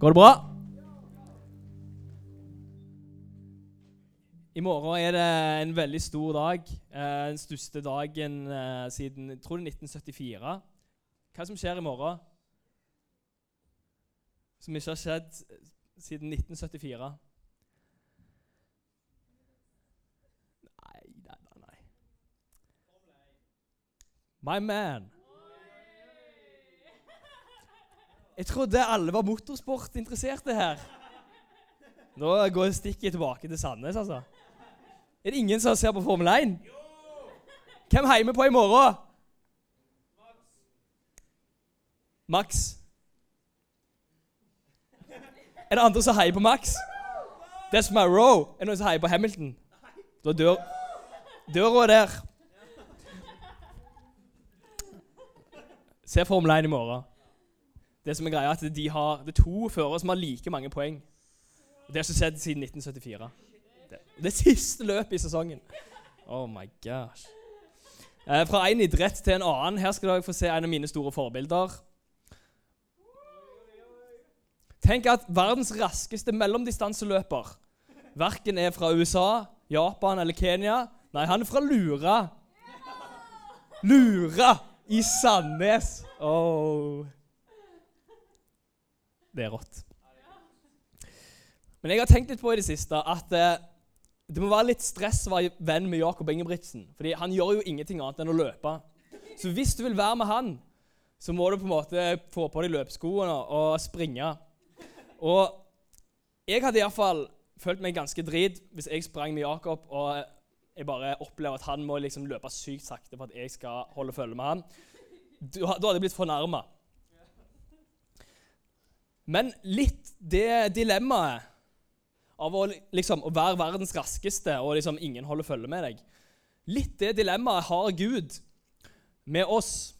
Går det bra? I morgen er det en veldig stor dag. Eh, den største dagen eh, siden jeg tror det er 1974. Hva som skjer i morgen? Som ikke har skjedd siden 1974? Nei, nei, nei. nei. My man. Jeg trodde alle var motorsportinteresserte her. Nå går stikket tilbake til Sandnes, altså. Er det ingen som ser på Formel 1? Hvem heier vi på i morgen? Max. Er det andre som heier på Max? That's my row. Er det noen som heier på Hamilton? Da dør Døra er der. Se Formel 1 i morgen. Det som er greia er at de har, Det er to førere som har like mange poeng. Det har ikke skjedd siden 1974. Det, det siste løpet i sesongen. Oh my gosh. Eh, fra en idrett til en annen. Her skal dere få se en av mine store forbilder. Tenk at verdens raskeste mellomdistanseløper verken er fra USA, Japan eller Kenya. Nei, han er fra Lura. Lura i Sandnes. Oh. Det er rått. Men jeg har tenkt litt på i det siste at eh, det må være litt stress å være venn med Jakob Ingebrigtsen. fordi han gjør jo ingenting annet enn å løpe. Så hvis du vil være med han, så må du på en måte få på deg løpeskoene og springe. Og jeg hadde iallfall følt meg ganske drit hvis jeg sprang med Jakob og jeg bare opplever at han må liksom løpe sykt sakte for at jeg skal holde følge med han. Da hadde jeg blitt fornærma. Men litt det dilemmaet av å, liksom, å være verdens raskeste og liksom ingen holder følge med deg Litt det dilemmaet har Gud med oss.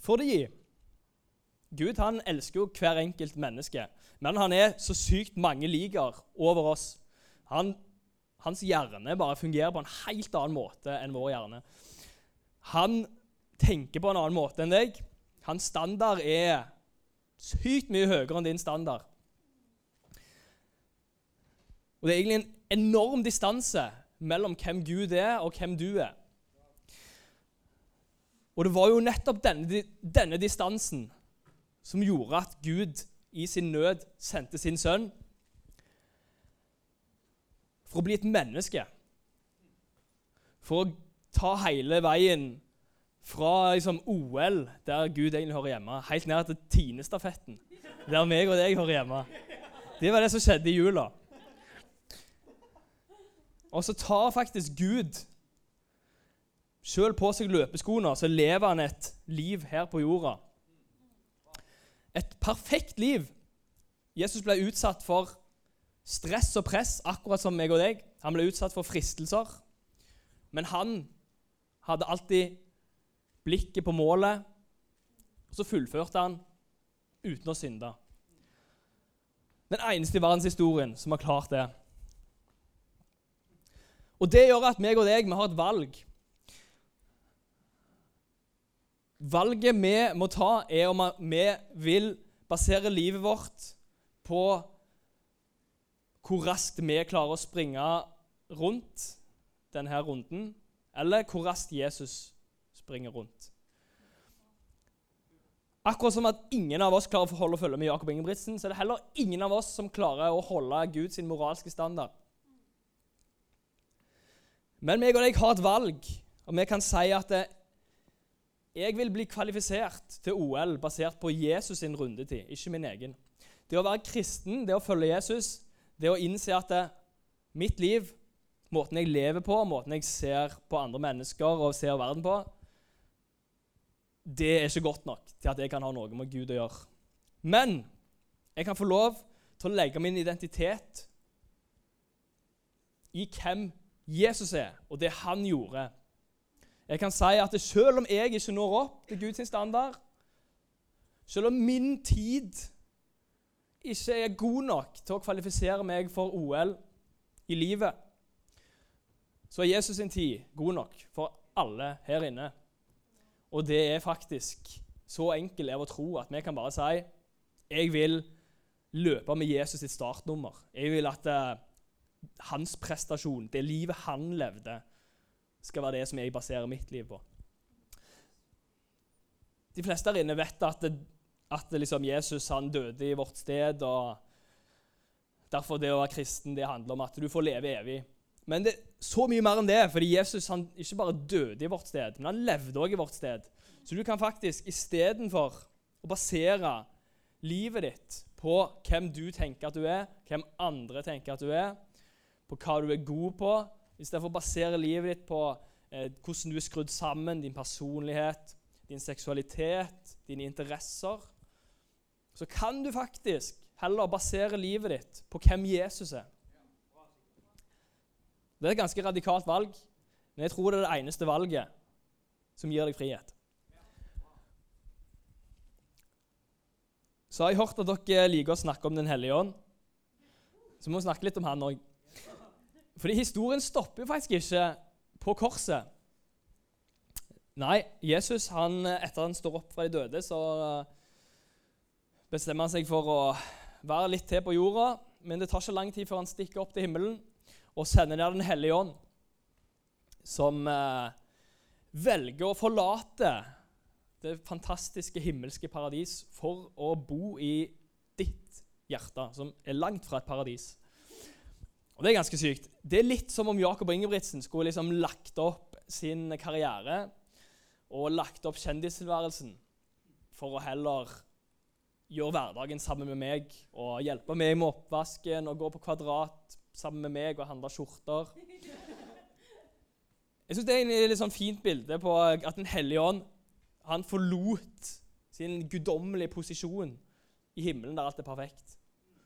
Fordi Gud han elsker jo hver enkelt menneske, men han er så sykt mange liker over oss. Han, hans hjerne bare fungerer på en helt annen måte enn vår hjerne. Han tenker på en annen måte enn deg. Hans standard er sykt mye høyere enn din standard. Og Det er egentlig en enorm distanse mellom hvem Gud er, og hvem du er. Og det var jo nettopp denne, denne distansen som gjorde at Gud i sin nød sendte sin sønn for å bli et menneske. For å ta hele veien fra liksom, OL, der Gud egentlig hører hjemme, helt ned til Tinestafetten, der meg og deg hører hjemme. Det var det som skjedde i jula. Og så tar faktisk Gud sjøl på seg løpeskoene, så lever han et liv her på jorda. Et perfekt liv. Jesus ble utsatt for stress og press, akkurat som meg og deg. Han ble utsatt for fristelser. Men han hadde alltid blikket på målet, og så fullførte han uten å synde. Den eneste i verdenshistorien som har klart det. Og Det gjør at meg og deg vi har et valg. Valget vi må ta, er om vi vil basere livet vårt på hvor raskt vi klarer å springe rundt denne runden, eller hvor raskt Jesus springer rundt. Akkurat som at ingen av oss klarer å holde og følge med Jakob Ingebrigtsen, så er det heller ingen av oss som klarer å holde Guds moralske standard. Men meg og deg har et valg, og vi kan si at det, jeg vil bli kvalifisert til OL basert på Jesus sin rundetid, ikke min egen. Det å være kristen, det å følge Jesus, det å innse at det, mitt liv, måten jeg lever på, måten jeg ser på andre mennesker og ser verden på, det er ikke godt nok til at jeg kan ha noe med Gud å gjøre. Men jeg kan få lov til å legge min identitet i hvem Jesus er, og det han gjorde. Jeg kan si at selv om jeg ikke når opp til Guds standard, selv om min tid ikke er god nok til å kvalifisere meg for OL i livet, så er Jesus sin tid god nok for alle her inne. Og det er faktisk så enkelt av å tro at vi kan bare si jeg vil løpe med Jesus sitt startnummer. Jeg vil at uh, hans prestasjon, det livet han levde, skal være det som jeg baserer mitt liv på. De fleste her inne vet at, det, at det liksom Jesus han døde i vårt sted. og Derfor det å være kristen det handler om at du får leve evig. Men det er så mye mer enn det, fordi Jesus han ikke bare døde i vårt sted, men han levde også i vårt sted. Så du kan faktisk istedenfor å basere livet ditt på hvem du tenker at du er, hvem andre tenker at du er, på hva du er god på, istedenfor å basere livet ditt på eh, hvordan du er skrudd sammen, din personlighet, din seksualitet, dine interesser, så kan du faktisk heller basere livet ditt på hvem Jesus er. Det er et ganske radikalt valg, men jeg tror det er det eneste valget som gir deg frihet. Så har jeg hørt at dere liker å snakke om Den hellige ånd. Så må vi snakke litt om han òg. Fordi historien stopper faktisk ikke på korset. Nei, Jesus, han, etter han står opp fra de døde, så bestemmer han seg for å være litt til på jorda. Men det tar ikke lang tid før han stikker opp til himmelen og sender ned Den hellige ånd, som eh, velger å forlate det fantastiske himmelske paradis for å bo i ditt hjerte, som er langt fra et paradis. Og Det er ganske sykt. Det er litt som om Jakob Ingebrigtsen skulle liksom lagt opp sin karriere og lagt opp kjendistilværelsen for å heller gjøre hverdagen sammen med meg og hjelpe meg med oppvasken og gå på Kvadrat sammen med meg og handla skjorter. Jeg synes Det er et litt sånn fint bilde på at Den hellige ånd han forlot sin guddommelige posisjon i himmelen der alt er perfekt,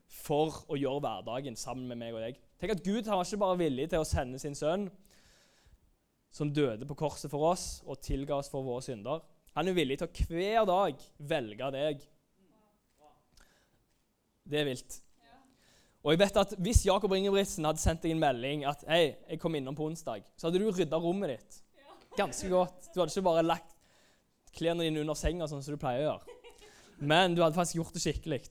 for å gjøre hverdagen sammen med meg og deg. Tenk at Gud han var ikke bare villig til å sende sin sønn, som døde på korset for oss og tilga oss for våre synder. Han er villig til å hver dag velge deg det er vilt. Og jeg vet at Hvis Jakob Ingebrigtsen hadde sendt deg en melding at hei, jeg kom innom på onsdag, så hadde du rydda rommet ditt ganske godt. Du hadde ikke bare lagt klærne dine under senga, sånn som du pleier å gjøre. Men du hadde faktisk gjort det skikkelig.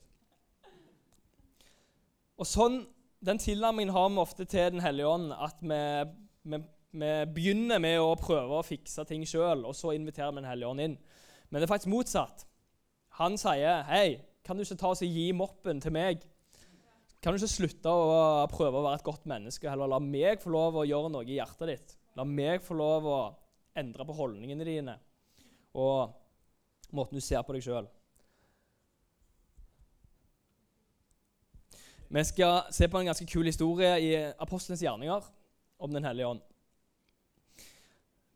Og sånn, Den tilnærmingen har vi ofte til Den hellige ånd, at vi, vi, vi begynner med å prøve å fikse ting sjøl, og så inviterer vi Den hellige ånd inn. Men det er faktisk motsatt. Han sier, 'Hei, kan du ikke ta oss og gi moppen til meg?' Kan du ikke slutte å prøve å være et godt menneske, heller la meg få lov å gjøre noe i hjertet ditt? La meg få lov å endre på holdningene dine og måten du ser på deg sjøl. Vi skal se på en ganske kul historie i Apostlenes gjerninger om Den hellige ånd.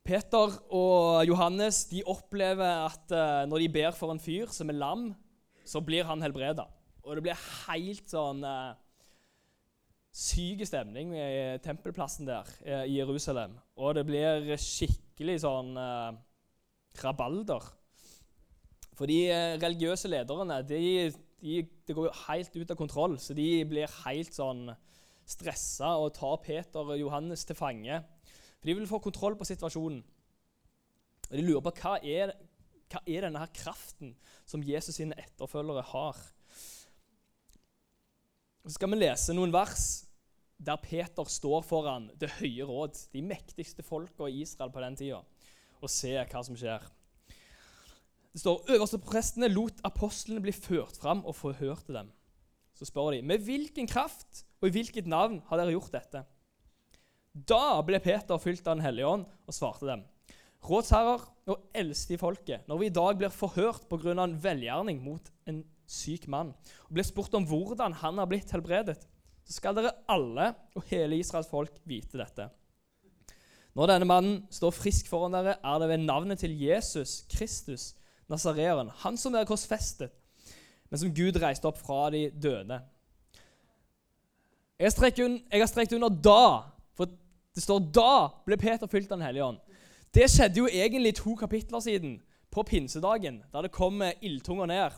Peter og Johannes de opplever at uh, når de ber for en fyr som er lam, så blir han helbreda. Og det blir helt sånn uh, syk stemning i tempelplassen der uh, i Jerusalem. Og det blir skikkelig sånn uh, rabalder. For de religiøse lederne de, de, det går jo helt ut av kontroll, så de blir helt sånn stressa og tar Peter og Johannes til fange. For De vil få kontroll på situasjonen. Og De lurer på hva er, hva er denne her kraften som Jesus sine etterfølgere har. Så skal vi lese noen vers der Peter står foran Det høye råd, de mektigste folka i Israel på den tida, og se hva som skjer. Det står øverste prestene lot apostlene bli ført fram og forhørte dem. Så spør de med hvilken kraft og i hvilket navn har dere gjort dette. Da ble Peter fylt av Den hellige ånd og svarte dem. Rådsherrer og eldste i folket, når vi i dag blir forhørt pga. en velgjerning mot en syk mann, og blir spurt om hvordan han har blitt helbredet, så skal dere alle og hele Israels folk vite dette. Når denne mannen står frisk foran dere, er det ved navnet til Jesus Kristus, Nasareeren, han som er korsfestet, men som Gud reiste opp fra de døde. Jeg har strekt under 'da', for det står 'da ble Peter fylt av Den hellige ånd'. Det skjedde jo egentlig to kapitler siden, på pinsedagen, da det kom ildtunger ned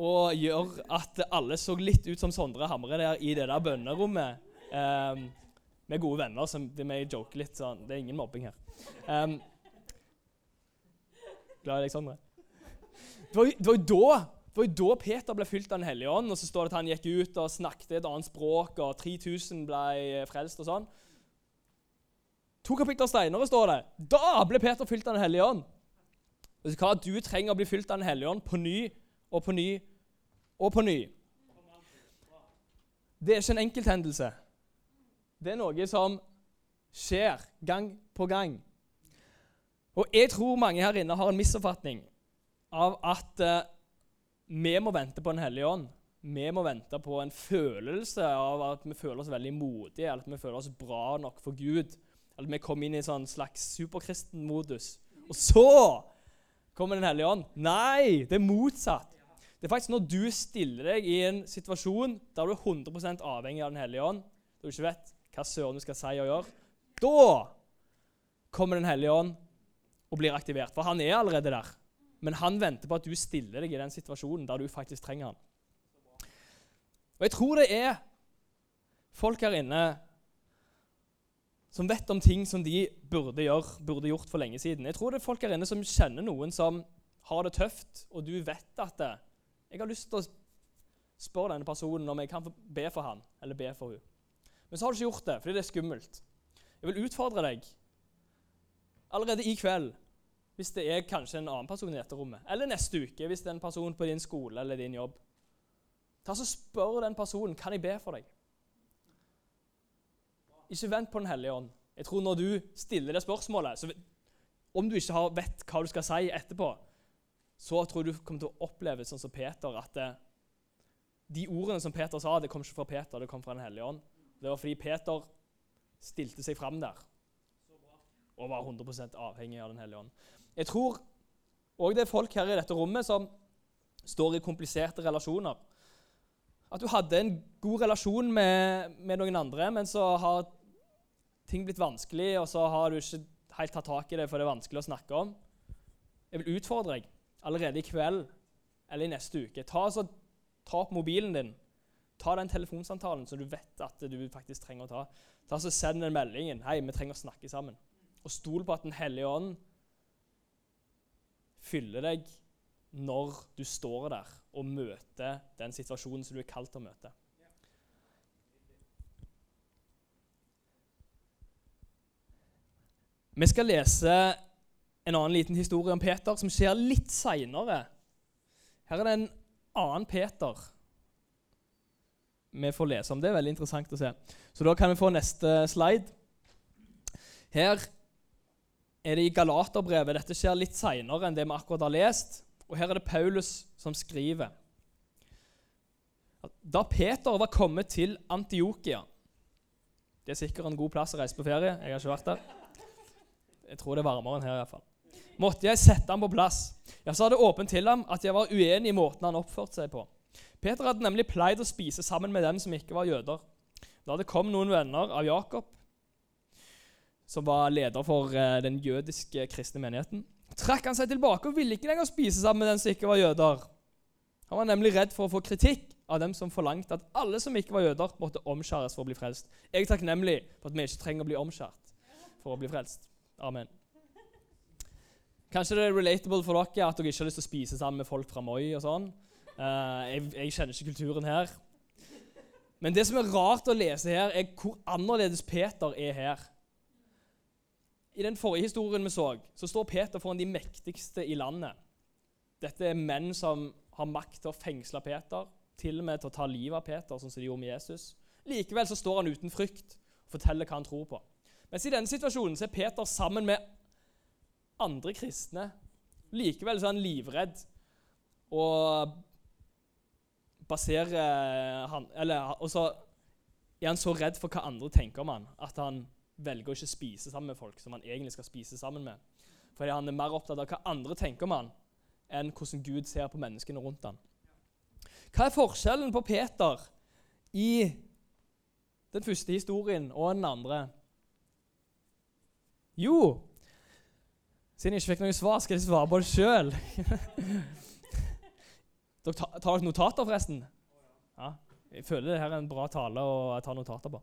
og gjør at alle så litt ut som Sondre Hamre der i det der bønnerommet. Um, med gode venner. som vi joker joke litt sånn, Det er ingen mobbing her. Um, Glad i deg, Sondre. Det var, det var jo da da Peter ble fylt av Den hellige ånd, og så står det at han gikk ut og snakket et annet språk, og 3000 ble frelst og sånn. To kapitler steinere står det da ble Peter fylt av Den hellige ånd. Hva? Du trenger å bli fylt av Den hellige ånd på ny og på ny og på ny. Det er ikke en enkelthendelse. Det er noe som skjer gang på gang. Og jeg tror mange her inne har en misoppfatning av at uh, vi må vente på Den hellige ånd. Vi må vente på en følelse av at vi føler oss veldig modige, eller at vi føler oss bra nok for Gud. Eller at vi kommer inn i en sånn slags superkristen-modus. Og så kommer Den hellige ånd. Nei, det er motsatt. Det er faktisk når du stiller deg i en situasjon der du er 100 avhengig av Den hellige ånd, der du ikke vet hva søren du skal si og gjøre, da kommer Den hellige ånd og blir aktivert. For han er allerede der. Men han venter på at du stiller deg i den situasjonen der du faktisk trenger han. Og jeg tror det er folk her inne som vet om ting som de burde, gjøre, burde gjort for lenge siden. Jeg tror det er folk her inne som kjenner noen som har det tøft, og du vet at det, jeg har lyst til å spørre denne personen om jeg kan be for han, eller be for hun. Men så har du ikke gjort det fordi det er skummelt. Jeg vil utfordre deg allerede i kveld, hvis det er kanskje en annen person i dette rommet, eller neste uke hvis det er en person på din skole eller din jobb. Ta så Spør den personen kan jeg be for deg. Ikke vent på Den hellige ånd. Jeg tror Når du stiller det spørsmålet, så om du ikke vet hva du skal si etterpå, så tror jeg du kommer til å oppleve sånn som Peter, at det, de ordene som Peter sa, det kom ikke fra Peter, det kom fra Den hellige ånd. Det var fordi Peter stilte seg fram der og var 100% avhengig av Den hellige ånd. Jeg tror òg det er folk her i dette rommet som står i kompliserte relasjoner. At du hadde en god relasjon med, med noen andre, men så har ting blitt vanskelig, og så har du ikke helt tatt tak i det, for det er vanskelig å snakke om. Jeg vil utfordre deg allerede i kveld eller i neste uke. Ta, så, ta opp mobilen din. Ta den telefonsamtalen som du vet at du faktisk trenger å ta. Ta så Send den meldingen. 'Hei, vi trenger å snakke sammen.' Og stol på at Den hellige ånd fyller deg når du står der og møter den situasjonen som du er kalt til å møte. Vi skal lese en annen liten historie om Peter som skjer litt seinere. Her er det en annen Peter vi får lese om. Det er veldig interessant å se. Så da kan vi få neste slide. Her er det i Galaterbrevet. Dette skjer litt seinere enn det vi akkurat har lest. Og her er det Paulus som skriver. Da Peter var kommet til Antiokia Det er sikkert en god plass å reise på ferie. Jeg har ikke vært der. Jeg tror det er varmere enn her. i hvert fall. Måtte jeg sette ham på plass. Jeg sa det åpent til ham at jeg var uenig i måten han oppførte seg på. Peter hadde nemlig pleid å spise sammen med dem som ikke var jøder. Da det kom noen venner av Jakob, som var leder for eh, den jødiske kristne menigheten, trakk han seg tilbake og ville ikke lenger spise sammen med dem som ikke var jøder. Han var nemlig redd for å få kritikk av dem som forlangte at alle som ikke var jøder, måtte omskjæres for å bli frelst. Jeg er takknemlig for at vi ikke trenger å bli omskjært for å bli frelst. Amen. Kanskje det er relatable for dere at dere ikke har lyst til å spise sammen med folk fra Moi. og sånn. Uh, jeg, jeg, kjenner ikke kulturen her. Men det som er rart å lese her, er hvor annerledes Peter er her. I den forrige historien vi så, så står Peter foran de mektigste i landet. Dette er menn som har makt til å fengsle Peter, til og med til å ta livet av Peter, sånn som de gjorde med Jesus. Likevel så står han uten frykt og forteller hva han tror på. Mens i denne situasjonen så er Peter sammen med andre kristne. Likevel så er han livredd og baserer han Eller og så er han så redd for hva andre tenker om han, at han velger å ikke spise sammen med folk som han egentlig skal spise sammen med. Fordi han er mer opptatt av hva andre tenker om han, enn hvordan Gud ser på menneskene rundt han. Hva er forskjellen på Peter i den første historien og den andre? Jo, siden jeg ikke fikk noe svar, skal jeg svare på det sjøl. Dere tar dere notater, forresten? Ja, jeg føler det her er en bra tale å ta notater på.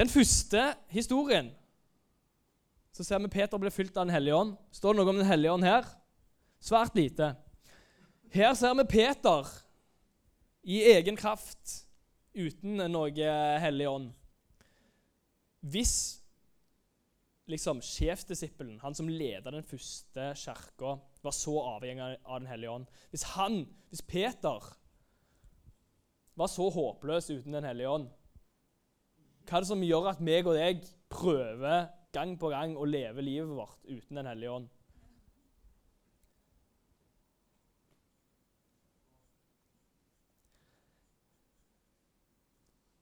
Den første historien så ser vi Peter blir fylt av Den hellige ånd. Står det noe om Den hellige ånd her? Svært lite. Her ser vi Peter i egen kraft, uten noe hellig ånd. Hvis liksom, sjefdisippelen, han som leda den første kirka, var så avhengig av Den hellige ånd Hvis han, hvis Peter, var så håpløs uten Den hellige ånd, hva er det som gjør at meg og deg prøver gang på gang å leve livet vårt uten Den hellige ånd?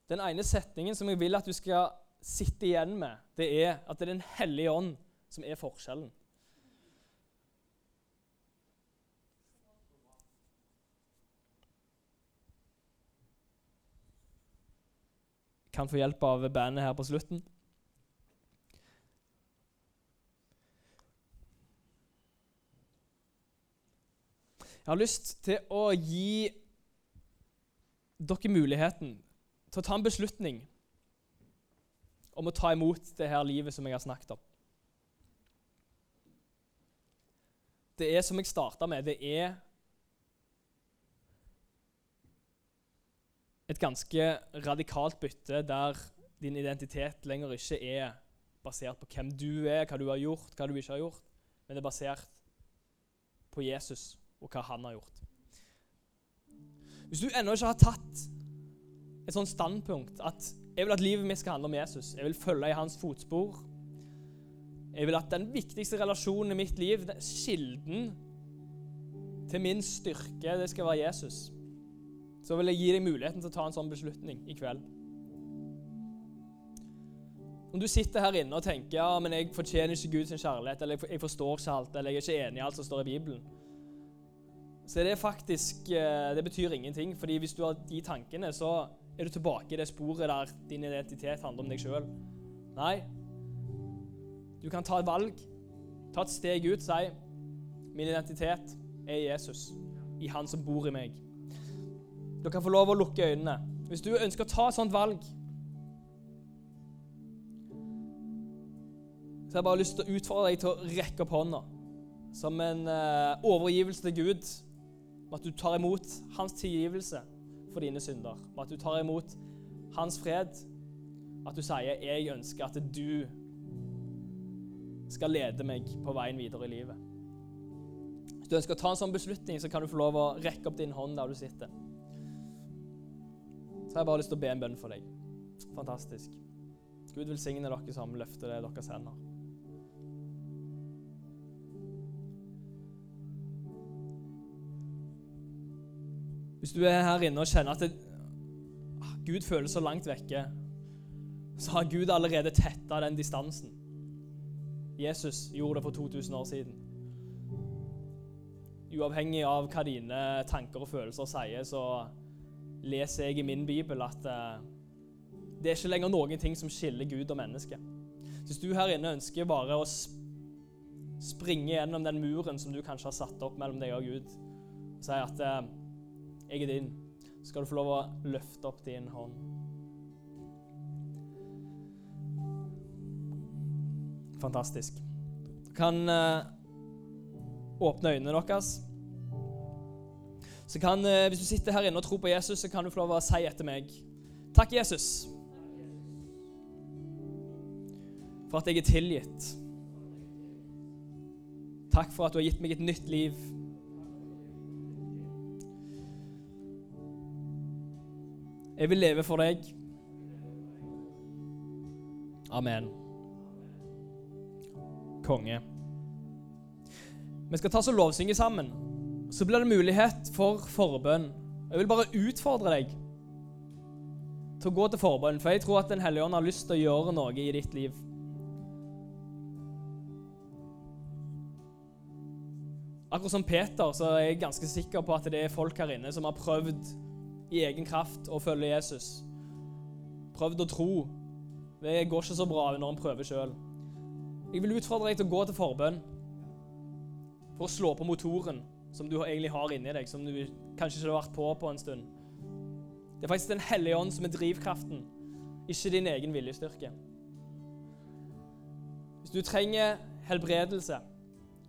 Den ene setningen som jeg vil at du skal sitte igjen med, det er at det er Den hellige ånd som er forskjellen. kan få hjelp av bandet her på slutten. Jeg har lyst til å gi dere muligheten til å ta en beslutning om å ta imot det her livet som jeg har snakket om. Det er som jeg starta med, det er et ganske radikalt bytte der din identitet lenger ikke er basert på hvem du er, hva du har gjort, hva du ikke har gjort, men det er basert på Jesus og hva han har gjort. Hvis du ennå ikke har tatt et sånt standpunkt at jeg vil at livet mitt skal handle om Jesus, jeg vil følge i hans fotspor Jeg vil at den viktigste relasjonen i mitt liv, kilden til min styrke, det skal være Jesus så vil jeg gi deg muligheten til å ta en sånn beslutning i kveld. Om du sitter her inne og tenker ja, men jeg fortjener ikke Guds kjærlighet, eller jeg forstår ikke alt, eller jeg er ikke enig i alt som står i Bibelen, så det er faktisk eh, Det betyr ingenting. fordi hvis du har de tankene, så er du tilbake i det sporet der din identitet handler om deg sjøl. Nei. Du kan ta et valg, ta et steg ut, si min identitet er Jesus, i Han som bor i meg. Du kan få lov å lukke øynene. Hvis du ønsker å ta et sånt valg, så har jeg bare lyst til å utfordre deg til å rekke opp hånda som en uh, overgivelse til Gud. Med at du tar imot hans tilgivelse for dine synder. Med at du tar imot hans fred. At du sier 'Jeg ønsker at du skal lede meg på veien videre i livet'. Hvis du ønsker å ta en sånn beslutning, så kan du få lov å rekke opp din hånd der du sitter så har jeg bare lyst til å be en bønn for deg. Fantastisk. Gud velsigne dere som løfter det deres hender. Hvis du er her inne og kjenner at det, ah, Gud føles så langt vekke, så har Gud allerede tetta den distansen. Jesus gjorde det for 2000 år siden. Uavhengig av hva dine tanker og følelser sier, så leser jeg i min bibel at uh, det er ikke lenger noen ting som skiller Gud og menneske. Hvis du her inne ønsker bare å springe gjennom den muren som du kanskje har satt opp mellom deg og Gud, og si at uh, 'jeg er din', så skal du få lov å løfte opp din hånd. Fantastisk. Du kan uh, åpne øynene deres. Så kan, eh, Hvis du sitter her inne og tror på Jesus, så kan du få lov å si etter meg Takk, Jesus, for at jeg er tilgitt. Takk for at du har gitt meg et nytt liv. Jeg vil leve for deg. Amen. Konge. Vi skal ta og lovsynge sammen så blir det mulighet for forbønn. Jeg vil bare utfordre deg til å gå til forbønn, for jeg tror at Den hellige ånd har lyst til å gjøre noe i ditt liv. Akkurat som Peter så er jeg ganske sikker på at det er folk her inne som har prøvd i egen kraft og følge Jesus. Prøvd å tro. Det går ikke så bra når en prøver sjøl. Jeg vil utfordre deg til å gå til forbønn for å slå på motoren som du egentlig har inni deg, som du kanskje ikke har vært på på en stund. Det er faktisk Den hellige ånd som er drivkraften, ikke din egen viljestyrke. Hvis du trenger helbredelse,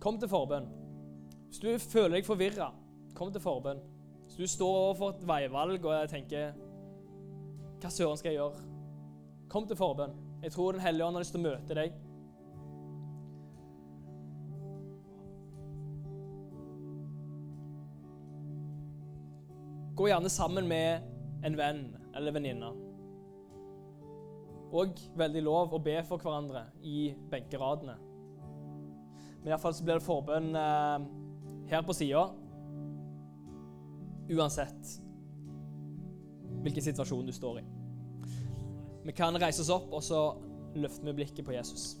kom til forbønn. Hvis du føler deg forvirra, Kom til forbønn. Hvis du står overfor et veivalg og jeg tenker Hva søren skal jeg gjøre? Kom til forbønn. Jeg tror Den hellige ånd har lyst til å møte deg. Gå gjerne sammen med en venn eller venninne. Og veldig lov å be for hverandre i benkeradene. Men iallfall så blir det forbønn eh, her på sida. Uansett hvilken situasjon du står i. Vi kan reise oss opp, og så løfter vi blikket på Jesus.